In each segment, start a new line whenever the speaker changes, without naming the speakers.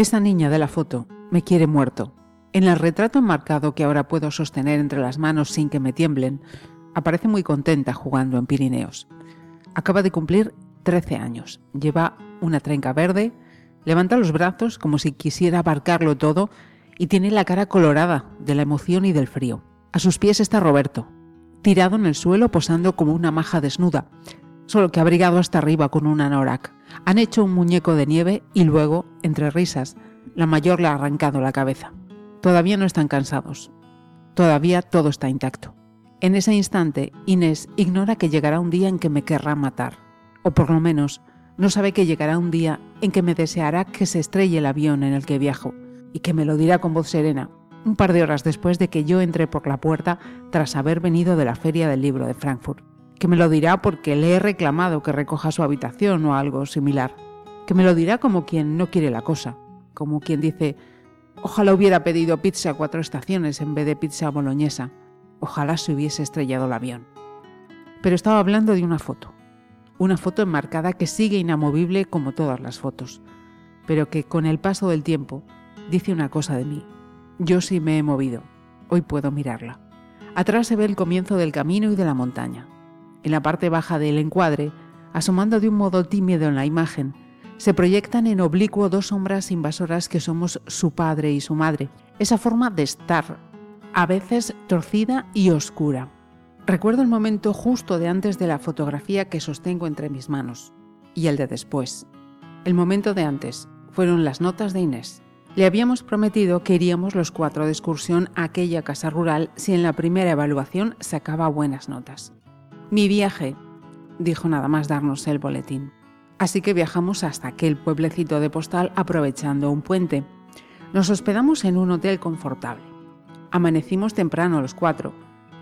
Esa niña de la foto me quiere muerto. En el retrato enmarcado que ahora puedo sostener entre las manos sin que me tiemblen, aparece muy contenta jugando en Pirineos. Acaba de cumplir 13 años, lleva una trenca verde, levanta los brazos como si quisiera abarcarlo todo y tiene la cara colorada de la emoción y del frío. A sus pies está Roberto, tirado en el suelo posando como una maja desnuda, solo que abrigado hasta arriba con un anorak. Han hecho un muñeco de nieve y luego, entre risas, la mayor le ha arrancado la cabeza. Todavía no están cansados. Todavía todo está intacto. En ese instante, Inés ignora que llegará un día en que me querrá matar. O por lo menos, no sabe que llegará un día en que me deseará que se estrelle el avión en el que viajo y que me lo dirá con voz serena, un par de horas después de que yo entré por la puerta tras haber venido de la feria del libro de Frankfurt que me lo dirá porque le he reclamado que recoja su habitación o algo similar, que me lo dirá como quien no quiere la cosa, como quien dice, ojalá hubiera pedido pizza a cuatro estaciones en vez de pizza boloñesa, ojalá se hubiese estrellado el avión. Pero estaba hablando de una foto, una foto enmarcada que sigue inamovible como todas las fotos, pero que con el paso del tiempo dice una cosa de mí. Yo sí me he movido, hoy puedo mirarla. Atrás se ve el comienzo del camino y de la montaña. En la parte baja del encuadre, asomando de un modo tímido en la imagen, se proyectan en oblicuo dos sombras invasoras que somos su padre y su madre. Esa forma de estar, a veces torcida y oscura. Recuerdo el momento justo de antes de la fotografía que sostengo entre mis manos y el de después. El momento de antes fueron las notas de Inés. Le habíamos prometido que iríamos los cuatro de excursión a aquella casa rural si en la primera evaluación sacaba buenas notas. Mi viaje, dijo nada más darnos el boletín. Así que viajamos hasta aquel pueblecito de postal aprovechando un puente. Nos hospedamos en un hotel confortable. Amanecimos temprano los cuatro,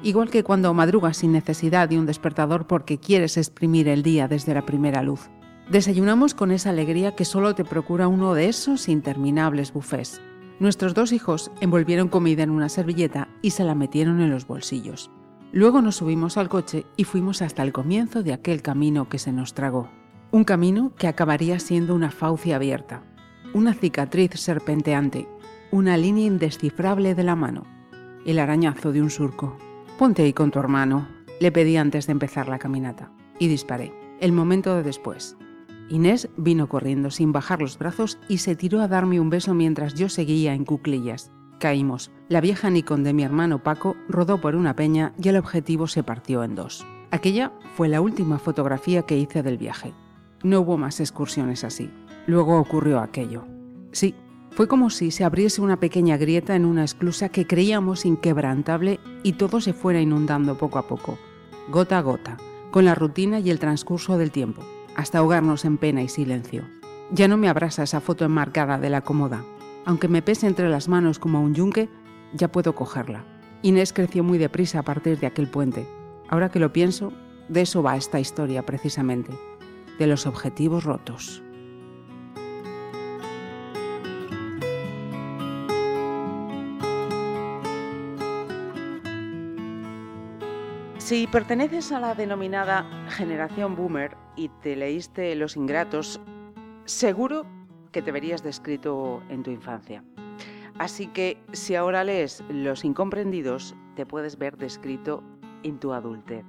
igual que cuando madrugas sin necesidad de un despertador porque quieres exprimir el día desde la primera luz. Desayunamos con esa alegría que solo te procura uno de esos interminables bufés. Nuestros dos hijos envolvieron comida en una servilleta y se la metieron en los bolsillos. Luego nos subimos al coche y fuimos hasta el comienzo de aquel camino que se nos tragó. Un camino que acabaría siendo una faucia abierta, una cicatriz serpenteante, una línea indescifrable de la mano, el arañazo de un surco. Ponte ahí con tu hermano, le pedí antes de empezar la caminata, y disparé. El momento de después. Inés vino corriendo sin bajar los brazos y se tiró a darme un beso mientras yo seguía en cuclillas. Caímos. La vieja Nikon de mi hermano Paco rodó por una peña y el objetivo se partió en dos. Aquella fue la última fotografía que hice del viaje. No hubo más excursiones así. Luego ocurrió aquello. Sí, fue como si se abriese una pequeña grieta en una esclusa que creíamos inquebrantable y todo se fuera inundando poco a poco, gota a gota, con la rutina y el transcurso del tiempo, hasta ahogarnos en pena y silencio. Ya no me abrasa esa foto enmarcada de la cómoda, aunque me pese entre las manos como un yunque, ya puedo cogerla. Inés creció muy deprisa a partir de aquel puente. Ahora que lo pienso, de eso va esta historia precisamente, de los objetivos rotos. Si perteneces a la denominada generación boomer y te leíste Los Ingratos, seguro que te verías descrito en tu infancia. Así que si ahora lees Los Incomprendidos, te puedes ver descrito en tu adultez.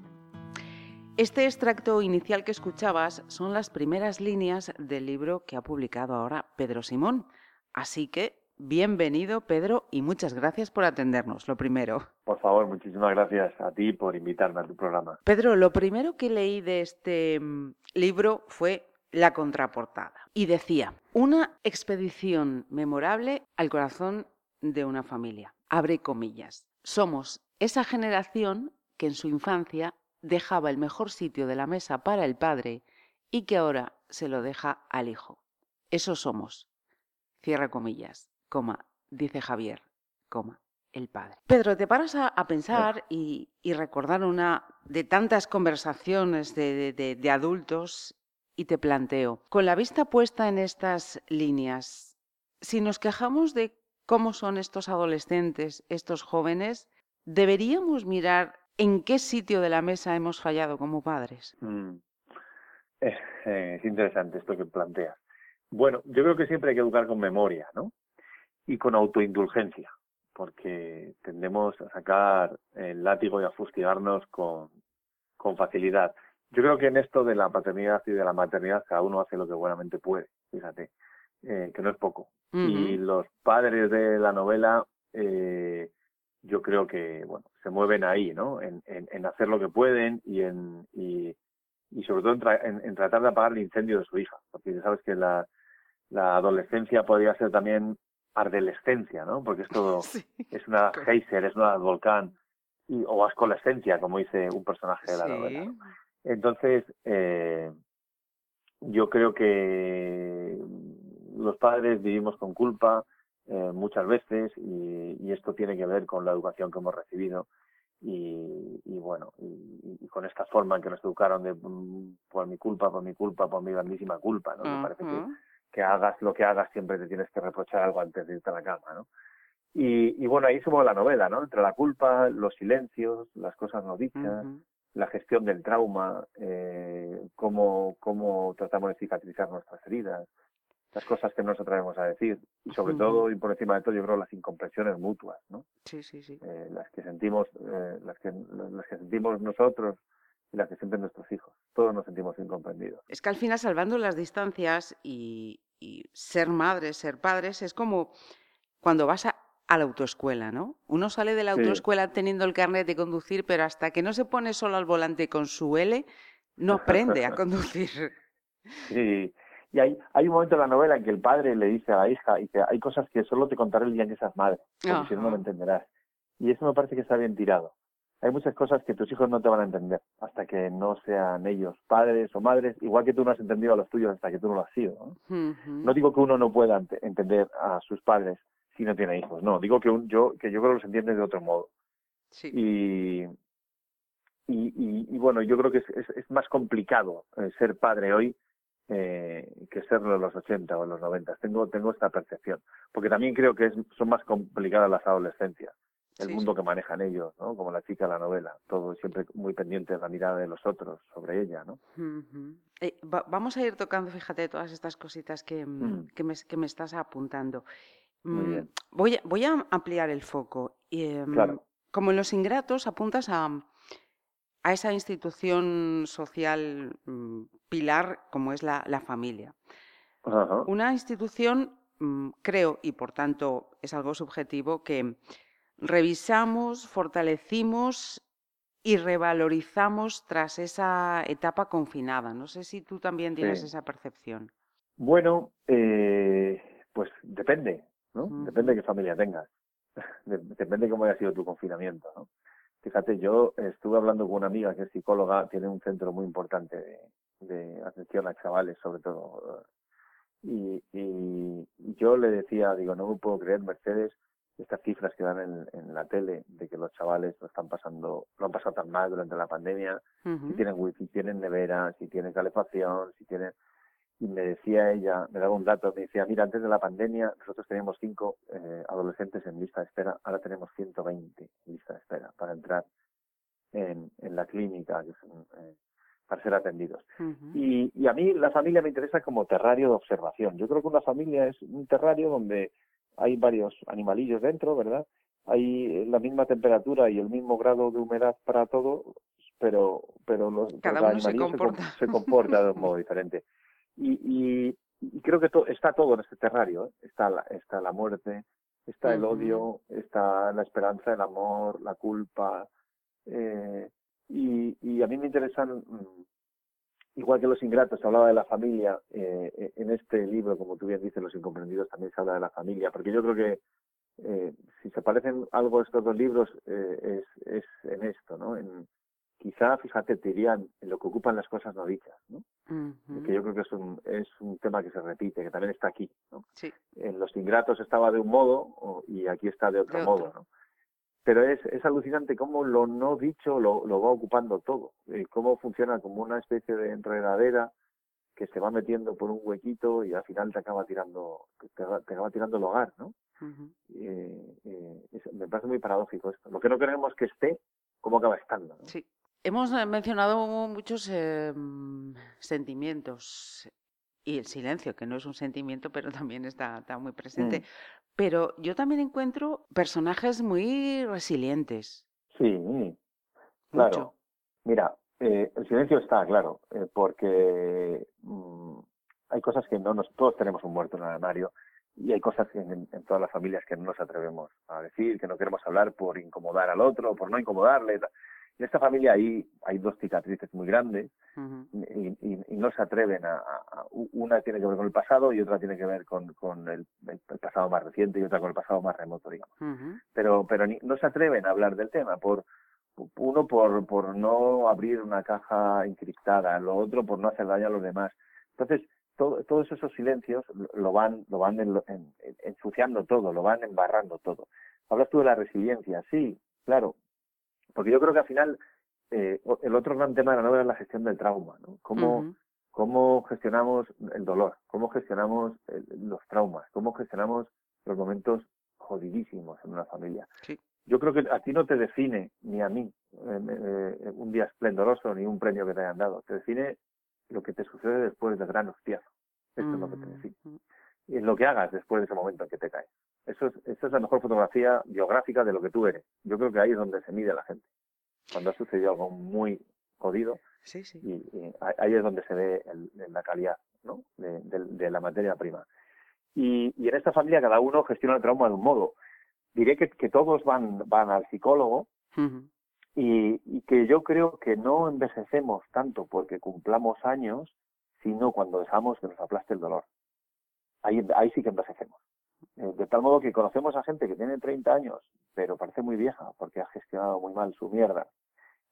Este extracto inicial que escuchabas son las primeras líneas del libro que ha publicado ahora Pedro Simón. Así que bienvenido Pedro y muchas gracias por atendernos, lo primero.
Por favor, muchísimas gracias a ti por invitarme a tu programa.
Pedro, lo primero que leí de este mm, libro fue la contraportada y decía, una expedición memorable al corazón de una familia. Abre comillas. Somos esa generación que en su infancia dejaba el mejor sitio de la mesa para el padre y que ahora se lo deja al hijo. Eso somos. Cierra comillas, coma, dice Javier, coma, el padre. Pedro, te paras a, pensar y, recordar una de tantas conversaciones de adultos y te planteo, con la vista puesta en estas líneas, si nos quejamos de cómo son estos adolescentes, estos jóvenes, deberíamos mirar en qué sitio de la mesa hemos fallado como padres. Mm.
Es interesante esto que planteas. Bueno, yo creo que siempre hay que educar con memoria, ¿no? Y con autoindulgencia, porque tendemos a sacar el látigo y a fustigarnos con, con facilidad. Yo creo que en esto de la paternidad y de la maternidad cada uno hace lo que buenamente puede, fíjate, eh, que no es poco. Y los padres de la novela, eh, yo creo que, bueno, se mueven ahí, ¿no? En, en, hacer lo que pueden y en y, y sobre todo en, en, tratar de apagar el incendio de su hija, porque ya sabes que la, la adolescencia podría ser también ardelescencia, ¿no? Porque es todo, es una geyser, es una volcán, y, o ascolescencia, como dice un personaje de la novela. Entonces, eh, yo creo que los padres vivimos con culpa eh, muchas veces y, esto tiene que ver con la educación que hemos recibido y, bueno, y, con esta forma en que nos educaron de mm, por mi culpa, por mi culpa, por mi grandísima culpa, ¿no? Me parece que, que hagas lo que hagas siempre te tienes que reprochar algo antes de irte a la cama, ¿no? Y, bueno, ahí sumo la novela, ¿no? Entre la culpa, los silencios, las cosas no dichas, la gestión del trauma, eh, cómo, cómo tratamos de cicatrizar nuestras heridas, las cosas que nos atrevemos a decir y sobre todo y por encima de todo yo creo las incomprensiones mutuas, ¿no?
Sí, sí, sí.
Eh, las que sentimos, eh, las que las que sentimos nosotros y las que sienten nuestros hijos. Todos nos sentimos incomprendidos.
Es que al final salvando las distancias y, y ser madres, ser padres es como cuando vas a, a la autoescuela, ¿no? Uno sale de la autoescuela teniendo el carnet de conducir, pero hasta que no se pone solo al volante con su L, no aprende a conducir.
Sí, y hay, hay un momento en la novela en que el padre le dice a la hija, que hay cosas que solo te contaré el día en que seas madre, porque si no, no me entenderás. Y eso me parece que está bien tirado. Hay muchas cosas que tus hijos no te van a entender hasta que no sean ellos padres o madres, igual que tú no has entendido a los tuyos hasta que tú no lo has sido. ¿no? no digo que uno no pueda entender a sus padres, si no tiene hijos. No, digo que un, yo que yo creo que los entiende de otro modo. Sí. Y, y, y, bueno, yo creo que es, es, es más complicado eh, ser padre hoy eh, que serlo en los 80 o en los 90. Tengo, tengo esta percepción. Porque también creo que es, son más complicadas las adolescencias. El mundo que manejan ellos, ¿no? Como la chica de la novela. Todo siempre muy pendiente de la mirada de los otros sobre ella, ¿no?
Eh, vamos a ir tocando, fíjate, todas estas cositas que, mm, mm. que, me, que me estás apuntando. Mm, voy, a, voy a ampliar el foco. Em, como en los ingratos apuntas a, a esa institución social mm, pilar como es la, familia. Una institución, mm, creo, y por tanto es algo subjetivo, que revisamos, fortalecimos y revalorizamos tras esa etapa confinada. No sé si tú también tienes esa percepción.
Bueno, eh, pues depende. Depende de qué familia tengas. Depende de cómo haya sido tu confinamiento, ¿no? Fíjate, yo estuve hablando con una amiga que es psicóloga, tiene un centro muy importante de, atención a chavales, sobre todo. Y, y, yo le decía, digo, no me puedo creer, Mercedes, estas cifras que dan en, la tele de que los chavales lo están pasando, lo han pasado tan mal durante la pandemia, si tienen wifi, tienen nevera, si tienen calefacción, si tienen y me decía ella, me daba un dato, me decía, mira, antes de la pandemia nosotros teníamos cinco eh, adolescentes en lista de espera, ahora tenemos 120 en lista de espera para entrar en, en la clínica eh, para ser atendidos. y, y a mí la familia me interesa como terrario de observación. Yo creo que una familia es un terrario donde hay varios animalillos dentro, ¿verdad? Hay la misma temperatura y el mismo grado de humedad para todo, pero pero los,
animalillos se comporta.
se comporta de un modo diferente. Y, y, creo que está todo en este terrario. ¿eh? Está, la, está la muerte, está el odio, está la esperanza, el amor, la culpa. Eh, y, y a mí me interesan, mm, igual que los ingratos, se hablaba de la familia, eh, e, en este libro, como tú bien dices, Los incomprendidos, también se habla de la familia, porque yo creo que eh, si se parecen algo estos dos libros, eh, es, es en esto, ¿no? En, quizá, fíjate, te dirían en lo que ocupan las cosas no dichas, ¿no? Que yo creo que es un, es un tema que se repite, que también está aquí, ¿no?
Sí.
En los ingratos estaba de un modo y aquí está de otro, modo, ¿no? Pero es, es alucinante cómo lo no dicho lo, lo va ocupando todo, y cómo funciona como una especie de enredadera que se va metiendo por un huequito y al final te acaba tirando, te, acaba tirando el hogar, ¿no? eh, eh, me parece muy paradójico esto. Lo que no queremos que esté, ¿cómo acaba estando?
Sí. Hemos eh, mencionado muchos em, sentimientos y el silencio, que no es un sentimiento, pero también está, está muy presente. Mm. Pero yo también encuentro personajes muy resilientes.
Sí, claro. Mira, eh, el silencio está, claro, eh, porque mm, hay cosas que no nos... Todos tenemos un muerto en el armario y hay cosas en, en, todas las familias que no nos atrevemos a decir, que no queremos hablar por incomodar al otro, por no incomodarle. En esta familia hay, hay dos cicatrices muy grandes y, y, no se atreven a, Una tiene que ver con el pasado y otra tiene que ver con, con el, pasado más reciente y otra con el pasado más remoto, digamos. Pero, pero no se atreven a hablar del tema por uno por, por no abrir una caja encriptada, lo otro por no hacer daño a los demás. Entonces, todos esos silencios lo van, lo van ensuciando todo, lo van embarrando todo. Hablas tú de la resiliencia, sí, claro, porque yo creo que al final eh, el otro gran tema de la novela es la gestión del trauma, ¿no? Cómo, cómo gestionamos el dolor, cómo gestionamos los traumas, cómo gestionamos los momentos jodidísimos en una familia. Yo creo que a ti no te define, ni a mí, eh, eh, un día esplendoroso, ni un premio que te hayan dado. Te define lo que te sucede después del gran hostiazo. Esto es lo que te define. Y es lo que hagas después de ese momento en que te caes. Eso es, esa es la mejor fotografía biográfica de lo que tú eres. Yo creo que ahí es donde se mide la gente. Cuando ha sucedido algo muy jodido,
sí, sí.
Y, ahí es donde se ve la calidad ¿no? de, la materia prima. Y, en esta familia cada uno gestiona el trauma de un modo. Diré que, que todos van, van al psicólogo, y, que yo creo que no envejecemos tanto porque cumplamos años, sino cuando dejamos que nos aplaste el dolor. Ahí, ahí sí que envejecemos. Eh, de tal modo que conocemos a gente que tiene 30 años, pero parece muy vieja porque ha gestionado muy mal su mierda.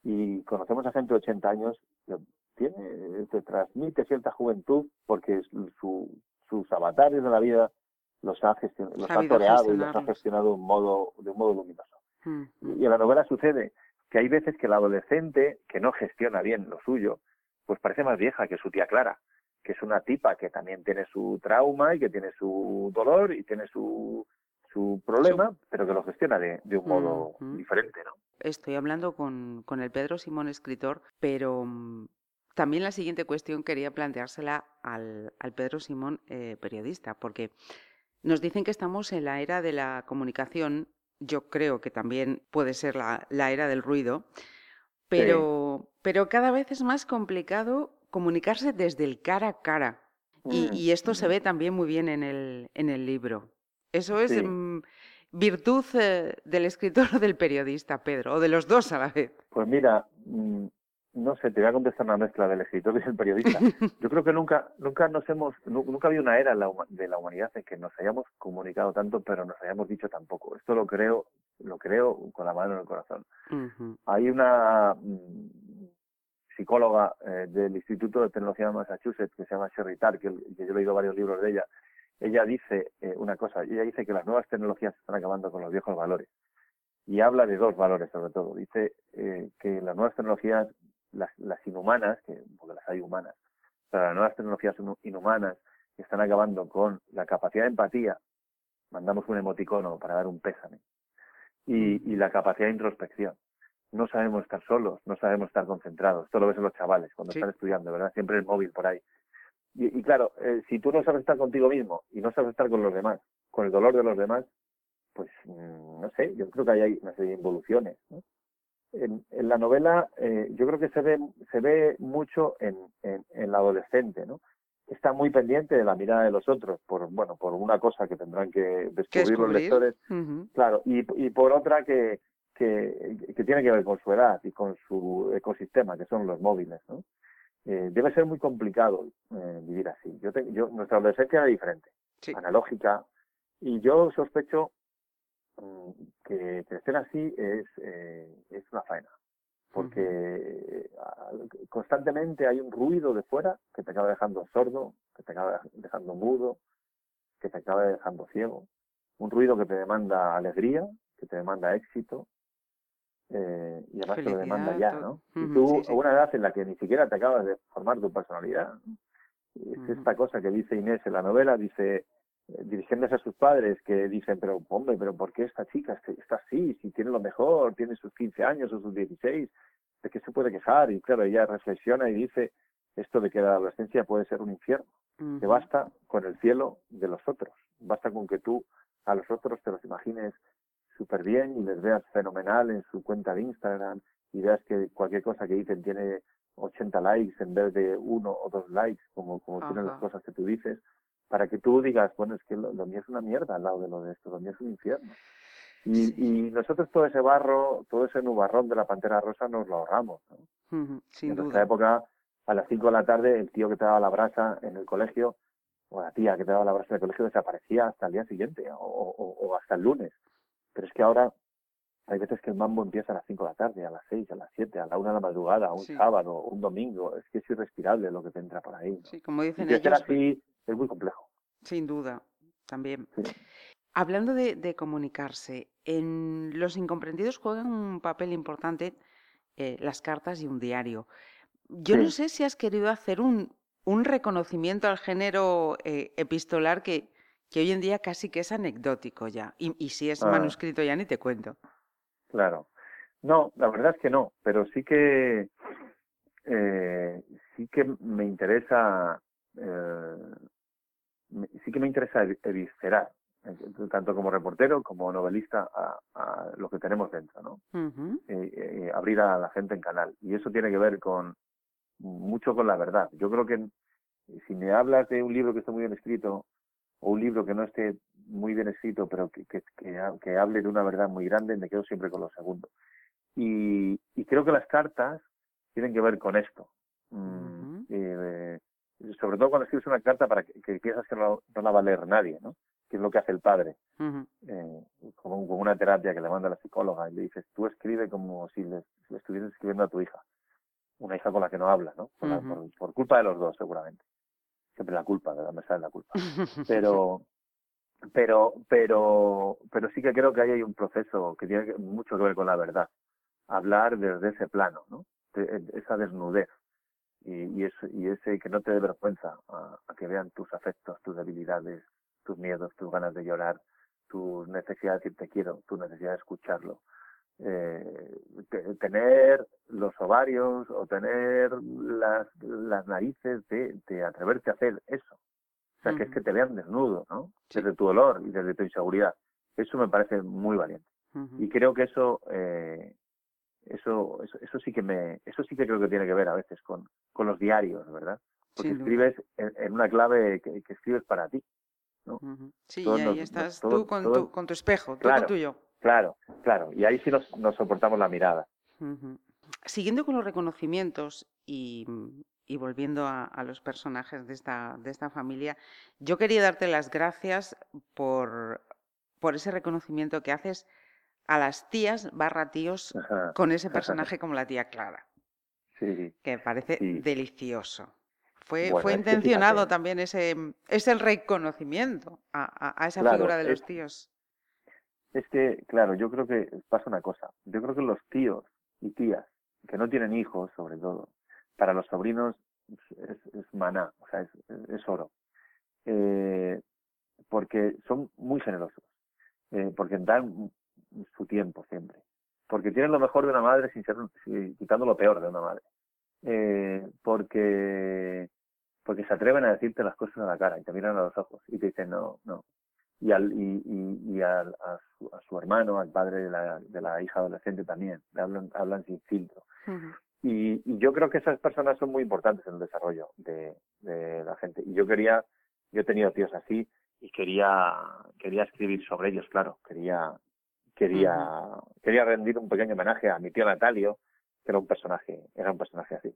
Y conocemos a gente de 80 años que tiene, te transmite cierta juventud porque su, sus avatares de la vida los ha, gestionado, los ha toreado y los ha gestionado de un modo, de un modo luminoso. Y en la novela sucede que hay veces que el adolescente que no gestiona bien lo suyo, pues parece más vieja que su tía Clara, que es una tipa que también tiene su trauma y que tiene su dolor y tiene su, su problema, pero que lo gestiona de, de un modo diferente, ¿no?
Estoy hablando con, con el Pedro Simón, escritor, pero mm, también la siguiente cuestión quería planteársela al, al Pedro Simón, eh, periodista, porque nos dicen que estamos en la era de la comunicación. Yo creo que también puede ser la, era del ruido, pero, pero cada vez es más complicado comunicarse desde el cara a cara. Y, mm, esto se ve también muy bien en el, en el libro. Eso es mm, virtud eh, del escritor o del periodista, Pedro, o de los dos a la vez.
Pues mira, mm, no sé, te voy a contestar una mezcla del escritor y del periodista. Yo creo que nunca, nunca nos hemos, nunca había una era de la humanidad en que nos hayamos comunicado tanto, pero nos hayamos dicho tampoco. Esto lo creo, lo creo con la mano en el corazón. Hay una psicóloga eh, del Instituto de Tecnología de Massachusetts que se llama Sherry Tark, que, yo he leído varios libros de ella. Ella dice eh, una cosa, ella dice que las nuevas tecnologías están acabando con los viejos valores y habla de dos valores sobre todo. Dice eh, que las nuevas tecnologías las, las inhumanas, que, porque las hay humanas, pero las nuevas tecnologías inhumanas que están acabando con la capacidad de empatía, mandamos un emoticono para dar un pésame, y, mm. y la capacidad de introspección. No sabemos estar solos, no sabemos estar concentrados. Esto lo ves en los chavales cuando están estudiando, ¿verdad? Siempre el móvil por ahí. Y, y claro, eh, si tú no sabes estar contigo mismo y no sabes estar con los demás, con el dolor de los demás, pues mm, no sé, yo creo que ahí hay una serie de involuciones. ¿no? en, la novela eh, yo creo que se ve, se ve mucho en, en, el adolescente, ¿no? Está muy pendiente de la mirada de los otros, por bueno, por una cosa que tendrán que descubrir, los lectores, claro, y, y por otra que, que, que, tiene que ver con su edad y con su ecosistema, que son los móviles, ¿no? Eh, debe ser muy complicado eh, vivir así. Yo, yo nuestra adolescencia era diferente, analógica, y yo sospecho Mm, que crecer así es, eh, es una faena. porque constantemente hay un ruido de fuera que te acaba dejando sordo, que te acaba dejando mudo, que te acaba dejando ciego, un ruido que te demanda alegría, que te demanda éxito, eh, y además te lo demanda ya, ¿no? y tú, a una edad en la que ni siquiera te acabas de formar tu personalidad, es esta cosa que dice Inés en la novela, dice, eh, dirigiéndose a sus padres, que dicen, pero hombre, pero ¿por qué esta chica está así? Si tiene lo mejor, tiene sus 15 años o sus 16, ¿de qué se puede quejar? Y claro, ella reflexiona y dice esto de que la adolescencia puede ser un infierno, que basta con el cielo de los otros, basta con que tú a los otros te los imagines súper bien y les veas fenomenal en su cuenta de Instagram y veas que cualquier cosa que dicen tiene 80 likes en vez de uno o dos likes, como, como tienen las cosas que tú dices, para que tú digas, bueno, es que lo, mío es una mierda al lado de lo de esto, lo mío es un infierno. Y, y nosotros todo ese barro, todo ese nubarrón de la Pantera Rosa nos lo ahorramos. ¿no?
sin
en
nuestra
época, a las 5 de la tarde, el tío que te daba la brasa en el colegio, o la tía que te daba la brasa en el colegio, desaparecía hasta el día siguiente, o, o, o hasta el lunes. Pero es que ahora hay veces que el mambo empieza a las 5 de la tarde, a las 6, a las 7, a la 1 de la madrugada, un sábado, un domingo. Es que es irrespirable lo que te entra por ahí.
Sí, como dicen
y
ellos.
así es muy complejo.
Sin duda, también. Hablando de, comunicarse, en Los Incomprendidos juegan un papel importante eh, las cartas y un diario. Yo no sé si has querido hacer un, un reconocimiento al género eh, epistolar que, que hoy en día casi que es anecdótico ya. Y, y si es ah. manuscrito ya ni te cuento.
Claro. No, la verdad es que no, pero sí que eh, sí que me interesa eh, sí que me interesa eviscerar eh, tanto como reportero como novelista a, lo que tenemos dentro, ¿no? abrir a la gente en canal y eso tiene que ver con mucho con la verdad. Yo creo que si me hablas de un libro que está muy bien escrito o un libro que no esté muy bien escrito, pero que, que, que, hable de una verdad muy grande, me quedo siempre con lo segundo. Y, y creo que las cartas tienen que ver con esto. Mm, eh, sobre todo cuando escribes una carta para que, piensas que no, la va a leer nadie, ¿no? Que es lo que hace el padre. eh, como, una terapia que le manda la psicóloga y le dices, tú escribe como si le, estuvieras escribiendo a tu hija. Una hija con la que no habla, ¿no? por, por, culpa de los dos, seguramente. Siempre la culpa, mesa de la culpa. Pero, pero pero pero sí que creo que ahí hay un proceso que tiene mucho que ver con la verdad. Hablar desde ese plano no esa desnudez. Y, y, eso, y ese que no te dé vergüenza a, que vean tus afectos tus debilidades tus miedos tus ganas de llorar tu necesidad de decir te quiero tu necesidad de escucharlo eh, tener los ovarios o tener las, las narices de, de atreverte a hacer eso o sea, que es que te vean desnudo, ¿no? Desde tu dolor y desde tu inseguridad. Eso me parece muy valiente. Y creo que eso, eh, eso, eso, eso, sí que me, eso sí que creo que tiene que ver a veces con, con los diarios, ¿verdad? Porque escribes en, una clave que, escribes para ti. ¿no?
Sí, y ahí estás tú con, tu, con tu espejo, claro, tú tuyo.
Claro, claro. Y ahí sí nos, nos soportamos la mirada.
Siguiendo con los reconocimientos y y volviendo a, los personajes de esta, de esta familia, yo quería darte las gracias por, por ese reconocimiento que haces a las tías barra tíos con ese personaje como la tía Clara.
Sí.
Que parece delicioso. Fue, fue intencionado también ese, ese reconocimiento a, a, esa figura de los tíos.
Es que, claro, yo creo que pasa una cosa. Yo creo que los tíos y tías que no tienen hijos, sobre todo, para los sobrinos es, maná, o sea, es, es oro. Eh, porque son muy generosos, eh, porque dan su tiempo siempre, porque tienen lo mejor de una madre sin ser, quitando lo peor de una madre, eh, porque porque se atreven a decirte las cosas a la cara y te miran a los ojos y te dicen no, no. Y, al, y, y, al, a, su, a, su, hermano, al padre de la, de la hija adolescente también, le hablan, hablan sin filtro. Y, yo creo que esas personas son muy importantes en el desarrollo de, la gente. Y yo quería, yo he tenido tíos así y quería, quería escribir sobre ellos, claro. Quería, quería, quería rendir un pequeño homenaje a mi tío Natalio, que era un personaje, era un personaje así.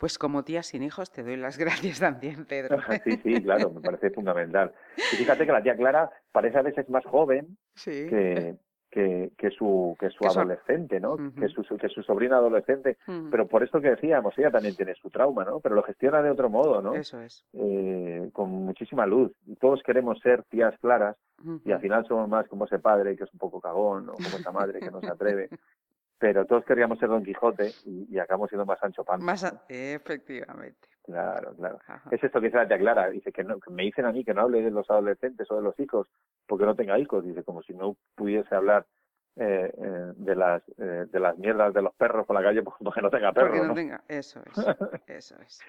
Pues como tía sin hijos te doy las gracias también, Pedro.
sí, sí, claro, me parece fundamental. Y fíjate que la tía Clara parece a veces más joven que, que, que su que su adolescente, ¿no? que, su, que su sobrina adolescente. Pero por esto que decíamos, ella también tiene su trauma, ¿no? Pero lo gestiona de otro modo, ¿no?
Eso es.
Eh, con muchísima luz. Todos queremos ser tías claras y al final somos más como ese padre que es un poco cagón o como esa madre que no se atreve. pero todos queríamos ser Don Quijote y, acabamos siendo más Sancho Panza.
Más Efectivamente.
Claro, claro. Es esto que dice la tía Clara, dice que, no, que me dicen a mí que no hable de los adolescentes o de los hijos porque no tenga hijos, dice como si no pudiese hablar eh, eh, de las eh, de las mierdas de los perros por la calle pues, porque no tenga perros.
Porque no, tenga, eso es, eso es.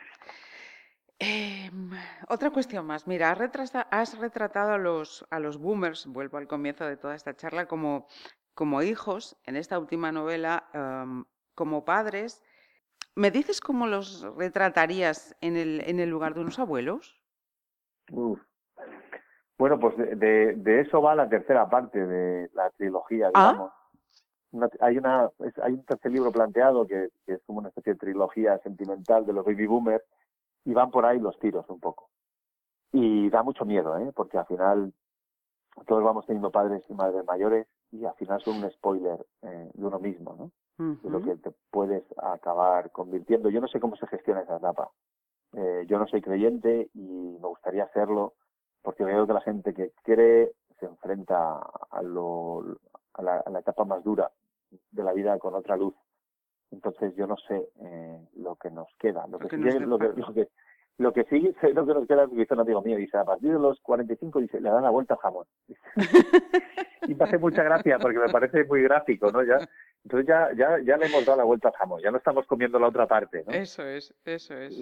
Em, otra cuestión más. Mira, has, has retratado a los, a los boomers, vuelvo al comienzo de toda esta charla, como como hijos, en esta última novela, como padres. ¿Me dices cómo los retratarías en el, en el lugar de unos abuelos?
Bueno, pues de, de, eso va la tercera parte de la trilogía, ¿Ah? digamos. hay, una, hay un tercer libro planteado que, que, es como una especie de trilogía sentimental de los baby boomers y van por ahí los tiros un poco. Y da mucho miedo, ¿eh? porque al final todos vamos teniendo padres y madres mayores y al final son un spoiler eh, de uno mismo, ¿no? De lo que te puedes acabar convirtiendo. Yo no sé cómo se gestiona esa etapa. Eh, yo no soy creyente y me gustaría hacerlo porque veo que la gente que quiere se enfrenta a, lo, a, la, a la etapa más dura de la vida con otra luz. Entonces yo no sé eh, lo que nos queda. Lo, que, lo, que, lo, que, lo que sí, lo que nos queda, dice un amigo mío, dice, a partir de los 45, dice, le dan la vuelta al jamón. y me hace mucha gracia porque me parece muy gráfico, ¿no? Ya, entonces ya, ya, ya le hemos dado la vuelta al jamón, ya no estamos comiendo la otra parte, ¿no?
Eso es, eso es.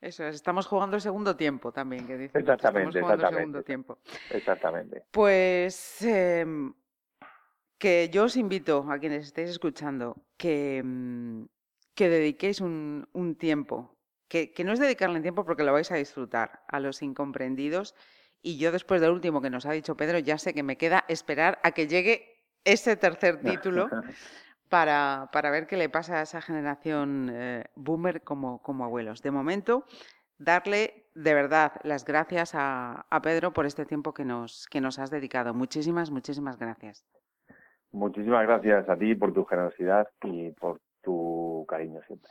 Eso es, estamos jugando el segundo tiempo también, que
dicen. Exactamente, exactamente. El segundo tiempo. Exactamente.
Pues em, que yo os invito a quienes estéis escuchando que, em, que dediquéis un, un tiempo que, no es dedicarle tiempo porque lo vais a disfrutar a los incomprendidos. Y yo después del último que nos ha dicho Pedro, ya sé que me queda esperar a que llegue ese tercer título para, para ver qué le pasa a esa generación eh, boomer como, como abuelos. De momento, darle de verdad las gracias a, a, Pedro por este tiempo que nos, que nos has dedicado. Muchísimas, muchísimas gracias.
Muchísimas gracias a ti por tu generosidad y por tu cariño siempre.